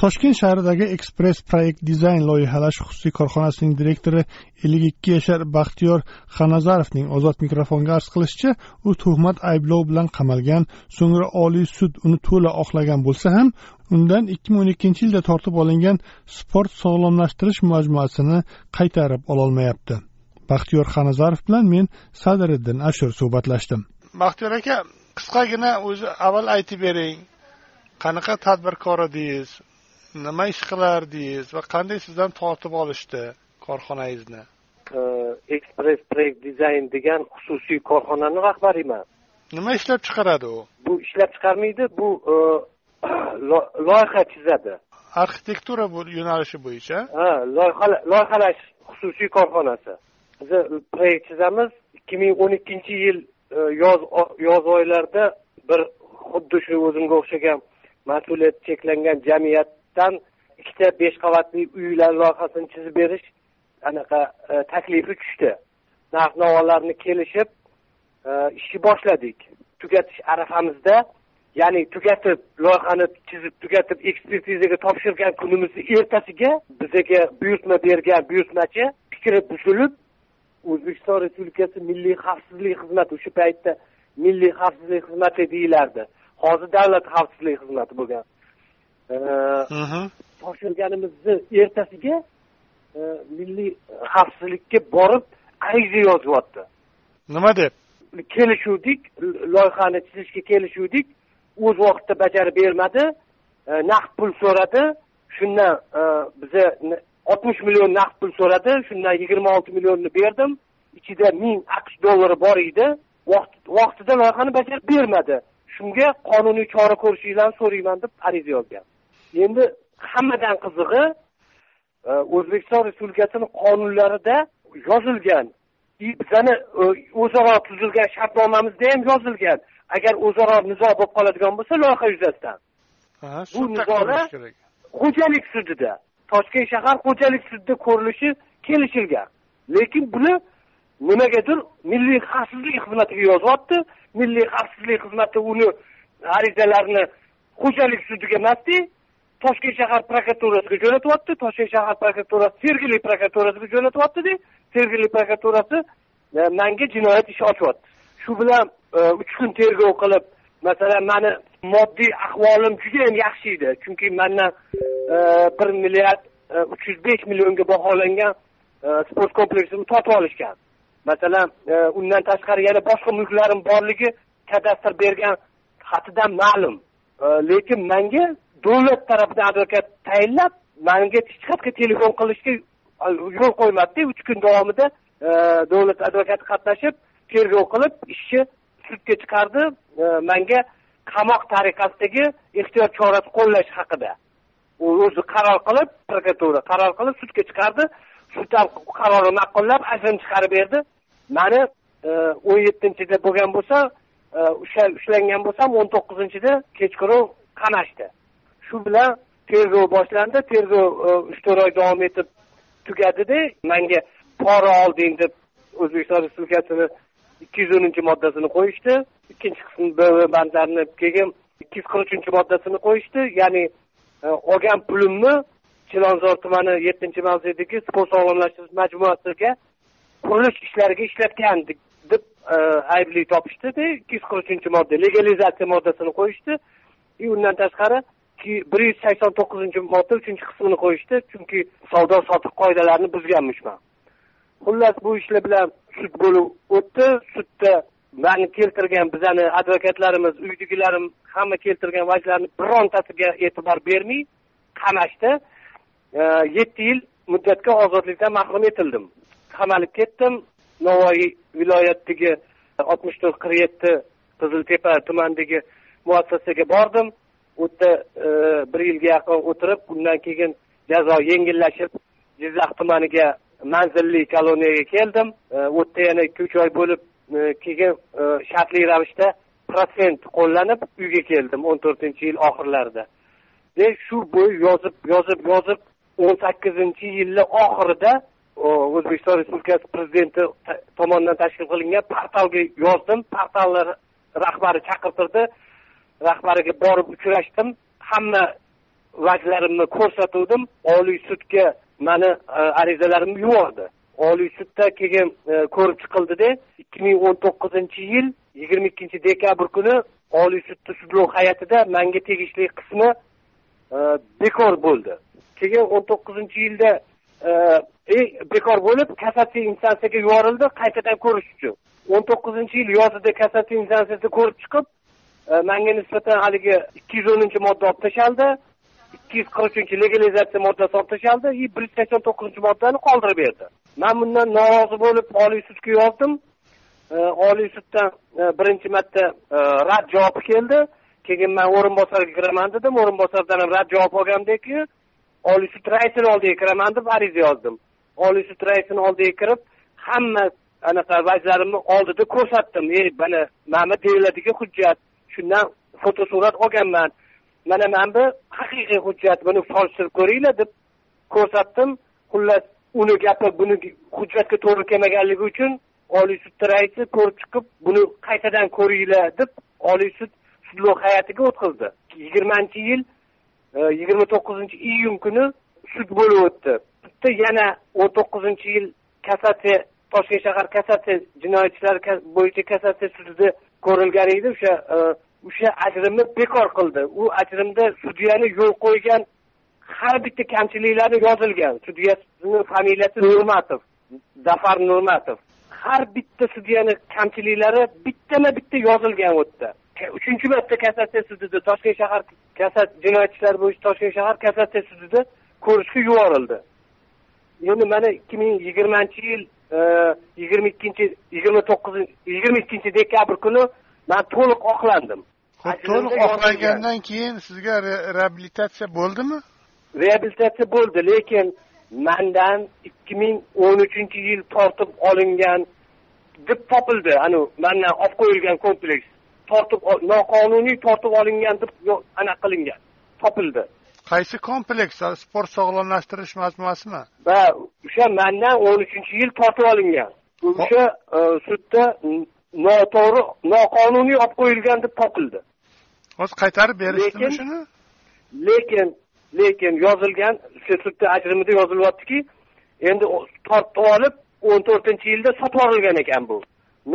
Toshkent shahridagi ekspress proyekt dizayn loyihalash xususiy korxonasining direktori ellik ikki yashar baxtiyor xanazarovning ozod mikrofonga arz qilishicha u tuhmat ayblov bilan qamalgan so'ngra oliy sud uni to'la oqlagan bo'lsa ham undan ikki ming o'n ikkinchi yilda tortib olingan sport sog'lomlashtirish majmuasini qaytarib ololmayapti. Baxtiyor xanazarov bilan men sadiriddin ashur suhbatlashdim. Baxtiyor aka qisqagina o'zi avval aytib bering qanaqa tadbirkor edingiz nima ish qilardingiz va qanday sizdan tortib olishdi korxonangizni? Ekspress proyekt dizayn degan xususiy korxonani rahbariman nima ishlab chiqaradi u? Bu ishlab chiqarmaydi bu loyiha chizadi. Arxitektura yo'nalishi bo'yicha? Ha loyihalash xususiy korxonasi. Biz proyekt chizamiz ikki ming o'n ikkinchi yil yoz yoz oylarida bir xuddi shu o'zimga o'xshagan mas'uliyati cheklangan dan ikkita besh qavatli uylar loyihasini chizib berish anaqa e, taklifi tushdi. Narx navolarni kelishib e, ishni boshladik. Tugatish arafamizda ya'ni tugatib loyihani chizib tugatib ekspertizaga topshirgan kunimizni ertasiga bizaga buyurtma bergan buyurtmachi fikri buzilib o'zbekiston respublikasi milliy xavfsizlik xizmati o'sha paytda milliy xavfsizlik xizmati deyilardi hozir davlat xavfsizlik xizmati bo'lgan. Topshirganimizni ertasiga milliy xavfsizlikka borib ariza yozyapti. Nima deb? Kelishuvdik loyihani chizishga kelishuvdik. O'z vaqtida bajarib bermadi. Naqd pul so'radi. Shundan biza oltmish million naqd pul so'radi. Shundan yigirma olti millionni berdim. Ichida ming aqsh dollari bor edi. Vaqtida loyihani bajarib bermadi. Shunga qonuniy chora ko'rishinglarni so'rayman deb ariza yozgan endi hammadan qizig'i o'zbekiston respublikasini qonunlarida yozilgan bizani o'zaro tuzilgan shartnomamizda ham yozilgan. Agar o'zaro nizo bo'lib qoladigan bo'lsa loyiha yuzasidan. Bu nizolar xo'jalik sudida toshkent shahar xo'jalik sudida ko'rilishi kelishilgan. Lekin buni nimagadir milliy xavfsizlik xizmatiga yozyapti. Milliy xavfsizlik xizmati uni arizalarini xo'jalik sudiga emasdi toshkent shahar prokuraturasiga jo'natyapti toshkent shahar prokuraturasi sergeli prokuraturasiga jo'natyaptida sergeli prokuraturasi e, manga jinoyat ishi ochyapti. Shu bilan e, uch kun tergov qilib masalan mani moddiy ahvolim judayam yaxshi edi. Chunki mandan e, bir milliard uch yuz besh millionga baholangan sport kompleksini tortib olishgan. Masalan undan tashqari yana boshqa mulklarim borligi kadastr bergan xatidan ma'lum. Lekin manga davlat tarafidan advokat tayinlab manga hech qayerga telefon qilishga yo'l qo'ymadida uch kun davomida e, davlat advokati qatnashib tergov qilib ishni sudga chiqardi. E, manga qamoq tariqasidagi ehtiyot chorasi qo'llash haqida. U o'zi qaror qilib prokuratura qaror qilib sudga chiqardi. Sud ham qarorni ma'qullab ajrim chiqarib berdi. Mani e, o'n yettinchida bo'lgan bo'lsa o'sha ushlangan bo'lsam o'n to'qqizinchida kechqurun qamashdi. Shu bilan tergov boshlandi tergov uch to'rt oy davom etib tugadida manga pora olding deb o'zbekiston respublikasini ikki yuz o'ninchi moddasini qo'yishdi. Ikkinchi qism b bandlarini keyin ikki yuz qirq uchinchi moddasini qo'yishdi. Ya'ni e, olgan pulimni chilonzor tumani yettinchi mavzedagi sport sog'lomlashtirish majmuasiga qurilish ishlariga ishlatgan deb e, aybli topishdida ikki yuz qirq uchinchi modda legalizatsiya moddasini qo'yishdi. И undan tashqari bir yuz sakson to'qqizinchi modda uchinchi qismini qo'yishdi. Chunki savdo sotiq qoidalarini buzganmishman xullas bu ishlar bilan sud bo'lib o'tdi. Sudda mani keltirgan bizani advokatlarimiz uydagilarim hamma keltirgan vajlarni birontasiga e'tibor bermay qamashdi. Yetti yil muddatga ozodlikdan mahrum etildim. Qamalib ketdim. Navoiy viloyatidagi oltmish to'rt qirq yetti qiziltepa tumanidagi muassasaga bordim. U yerda bir yilga yaqin o'tirib undan keyin jazo yengillashib jizzax tumaniga manzilli koloniyaga keldim. E, u yerda yana ikki uch oy bo'lib e, keyin e, shartli ravishda protsent qo'llanib uyga keldim o'n to'rtinchi yil oxirlarida. De shu bo'yi yozib yozib yozib o'n sakkizinchi yilni oxirida o'zbekiston respublikasi prezidenti tomonidan tashkil qilingan portalga yozdim. Portallar rahbari chaqirtirdi. Rahbariga borib uchrashdim. Hamma vajlarimni ko'rsatuvdim oliy sudga mani e, arizalarimni yubordi. Oliy sudda keyin e, ko'rib chiqildida ikki ming o'n to'qqizinchi yil yigirma ikkinchi dekabr kuni oliy sudni sudlov hay'atida manga tegishli qismi e, bekor bo'ldi. Keyin o'n to'qqizinchi yilda bekor bo'lib kassatsiya instansiyaga yuborildi qaytadan ko'rish uchun. o'n to'qqizinchi yil yozida kassatsiya instansiyasi ko'rib chiqib manga nisbatan haligi ikki yuz o'ninchi modda olib tashlandi ikki yuz qirq uchinchi legalizatsiya moddasi olib tashlandi и bir yuz sakson to'qqizinchi moddani qoldirib berdi man bundan norozi bo'lib oliy sudga yozdim oliy suddan birinchi marta rad javobi keldi keyin man o'rinbosarga kiraman dedim o'rinbosardan ham rad javob olgandan keyin oliy sud raisini oldiga kiraman deb ariza yozdim oliy sud raisini oldiga kirib hamma anaqa vajlarimni oldida ko'rsatdim ey mana mana deyiladigan hujjat shundan fotosurat olganman. Mana mana bu haqiqiy hujjat. Buni solishtirib ko'ringlar deb ko'rsatdim. Xullas uni gapi buni hujjatga to'g'ri kelmaganligi uchun oliy sudni raisi ko'rib chiqib buni qaytadan ko'ringlar deb oliy sud sudlov hay'atiga o'tkazdi yigirmanchi yil e, yigirma to'qqizinchi iyun kuni sud bo'lib o'tdi. Bitta yana o'n to'qqizinchi yil kassatsiya toshkent shahar kassatsiya jinoyat ishlari bo'yicha kassatsiya sudida ko'rilgan edi o'sha e, o'sha ajrimni bekor qildi. U ajrimda sudyani yo'l qo'ygan har bitta kamchiliklari yozilgan. Sudyani familiyasi nurmatov zafar nurmatov. Har bitta sudyani kamchiliklari bittama bitta yozilgan u yerda uchinchi marta kassatsiya sudida toshkent shahar kassat jinoyat ishlari bo'yicha toshkent shahar kassatsiya sudida ko'rishga yuborildi. Endi mana ikki ming yigirmanchi yil yigirma ikkinchi yigirma to'qqizinchi yigirma ikkinchi dekabr kuni man to'liq oqlandim. To'liq oqlangandan keyin sizga reabilitatsiya bo'ldimi? Reabilitatsiya bo'ldi lekin mandan ikki ming o'n uchinchi yil tortib olingan deb topildi. Anavi mandan olib qo'yilgan kompleks tortib noqonuniy tortib olingan deb anaqa qilingan topildi qaysi kompleks sport sog'lomlashtirish majmuasimi? Va o'sha mandan o'n uchinchi yil tortib olingan. O'sha e, sudda noto'g'ri noqonuniy olib qo'yilgan deb topildi. Hozir qaytarib berishdimi shuni? lekin lekin yozilgan sudda ajrimida yozilyaptiki endi tortib olib o'n to'rtinchi yilda sotib yuborilgan ekan bu.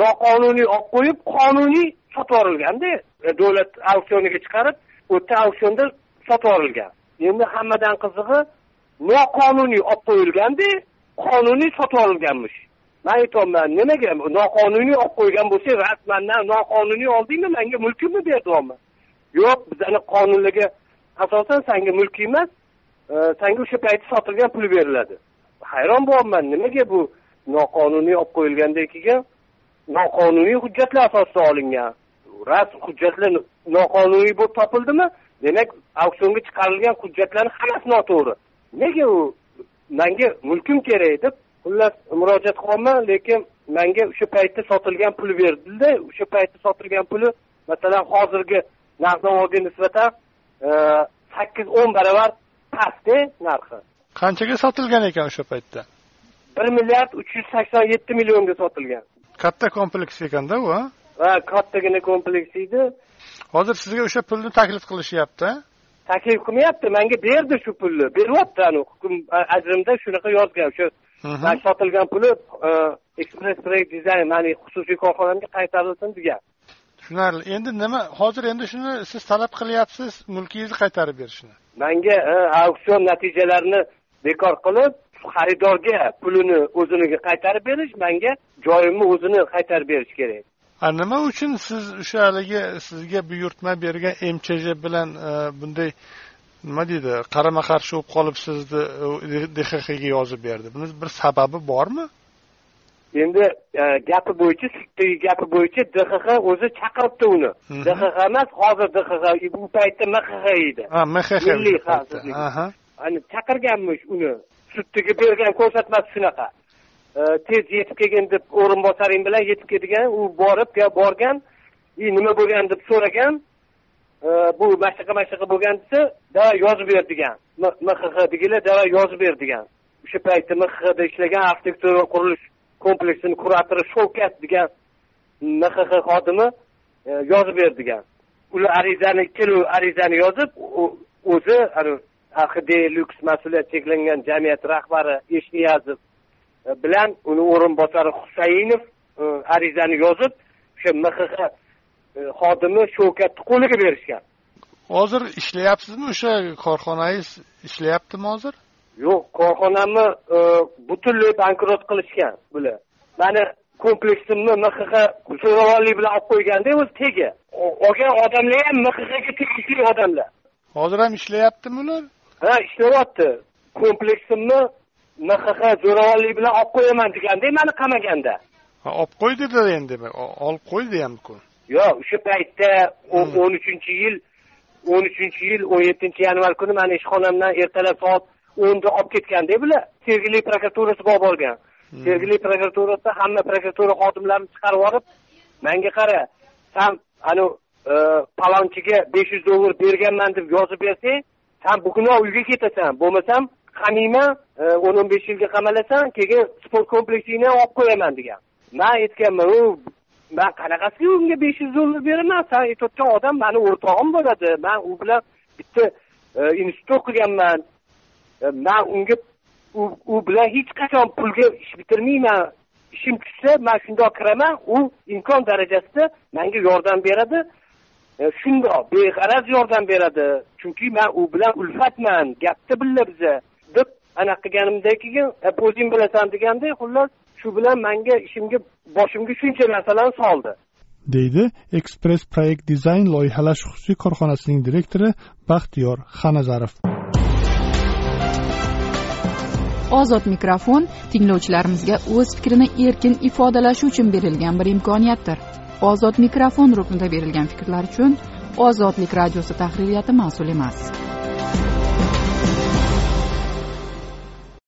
Noqonuniy olib qo'yib qonuniy sotib yuborilganda e, davlat auksioniga chiqarib u yerda auksionda sotib yuborilgan endi hammadan qizig'i noqonuniy olib qo'yilganda qonuniy sotib olinganmish. Man aytyapman nimaga? Noqonuniy olib qo'ygan bo'lsang rasmandan noqonuniy oldingmi? Manga mulkimni ber yo'q bizani qonunlarga asosan sanga mulkiy emas e, sanga o'sha payti sotilgan pul beriladi. Hayron bo'lyapman nimaga bu noqonuniy olib qo'yilgandan keyin noqonuniy hujjatlar asosida olingan? Ras hujjatlar noqonuniy bo'lib topildimi? Demak auksionga chiqarilgan hujjatlarni hammasi noto'g'ri. Nega u manga mulkim kerak deb xullas murojaat qilyapman lekin manga o'sha paytda sotilgan pul berdida o'sha paytda sotilgan puli masalan hozirgi narx navoga nisbatan e, sakkiz o'n barobar pastda narxi. Qanchaga sotilgan ekan o'sha paytda? Bir milliard uch yuz sakson yetti millionga sotilgan. Katta kompleks ekanda u ha kattagina kompleks edi hozir sizga o'sha pulni taklif qilishyapti? Taklif qilmayapti manga berdi shu pulni. Beryapti anavi hukm ajrimda shunaqa yozgan o'sha sotilgan puli e, ekspress proyekt dizayn mani xususiy korxonamga qaytarilsin degan. Tushunarli. Endi nima hozir endi shuni siz talab qilyapsiz mulkingizni qaytarib berishni. Manga auksion natijalarini bekor qilib xaridorga pulini o'ziniga qaytarib berish manga joyimni o'zini qaytarib berish kerak nima uchun siz o'sha haligi sizga buyurtma bergan mchj bilan e, bunday nima deydi qarama qarshi bo'lib qolib sizni e, dxxga yozib berdi? Buni bir sababi bormi? Endi e, gapi bo'yicha suddagi gapi bo'yicha dxx o'zi chaqiribdi uni. Dxx emas hozir dxx bu paytda mxx edi ha mxx milliy chaqirganmish uni. Suddaga bergan ko'rsatmasi shunaqa Э, tez yetib kelgin deb o'rinbosaring bilan yetib kelgan u borib borgan и nima bo'lgan? deb so'ragan э, bu mana shunaqa mana shunaqa bo'lgan desa давай yozib ber degan. Mxxdagilar давай yozib ber degan. O'sha paytda mxxda ishlagan arxitektura qurilish kompleksini kuratori shovkat degan mxx xodimi e, yozib ber degan. Ular arizani ikkalovi arizani yozib o'zi hd lyuks mas'uliyat cheklangan jamiyati rahbari eshniyazov bilan uni o'rinbosari husayinov e, arizani yozib o'sha mxx xodimi shavkatni qo'liga berishgan. Hozir ishlayapsizmi o'sha korxonangiz ishlayaptimi hozir? Yo'q korxonamni butunlay bankrot qilishgan bular. Mani kompleksimni mxx zo'ravonlik bilan olib qo'yganda o'zi tegi. Olgan odamlar ham mxxga tegishli odamlar. Hozir ham ishlayaptimi ular? Ha ishlayapti. Kompleksimni mxx zo'ravonlik bilan olib qo'yaman deganda mani qamaganda ha olib qo'y dedi endi olib qo'y deyaptiku yo'q o'sha paytda hmm. o'n uchinchi yil o'n uchinchi yil o'n yettinchi yanvar kuni mani ishxonamdan ertalab soat o'nda olib ketganda bular sergeli prokuraturasiga olib borgan Hmm. sergeli prokuraturasida hamma prokuratura xodimlarini chiqarib yuborib manga qara san anavi e, palonchiga besh yuz dollar berganman deb yozib bersang san bugunoq uyga ketasan bo'lmasam qamiyman e, o'n o'n besh yilga qamalasan keyin sport kompleksingni ham olib qo'yaman degan. Man aytganman u man qanaqasiga unga besh yuz dollar beraman san aytayotgan odam mani o'rtog'im bo'ladi. Man u bilan bitta e, institutda o'qiganman. E, man unga u u bilan hech qachon pulga ish bitirmayman. Ishim tushsa man shundoq kiraman u imkon darajasida manga yordam beradi. E, shundoq beg'araz yordam beradi. Chunki man u bilan ulfatman gapda billa biza. Anaqa qilganimdan keyin e, o'zing bilasan deganda xullas shu bilan manga ishimga boshimga shuncha narsalarni soldi. Deydi ekspress proyekt dizayn loyihalash xususiy korxonasining direktori baxtiyor xanazarov. Ozod mikrofon tinglovchilarimizga o'z fikrini erkin ifodalashi uchun berilgan bir imkoniyatdir. Ozod mikrofon ruknida berilgan fikrlar uchun ozodlik radiosi tahririyati mas'ul emas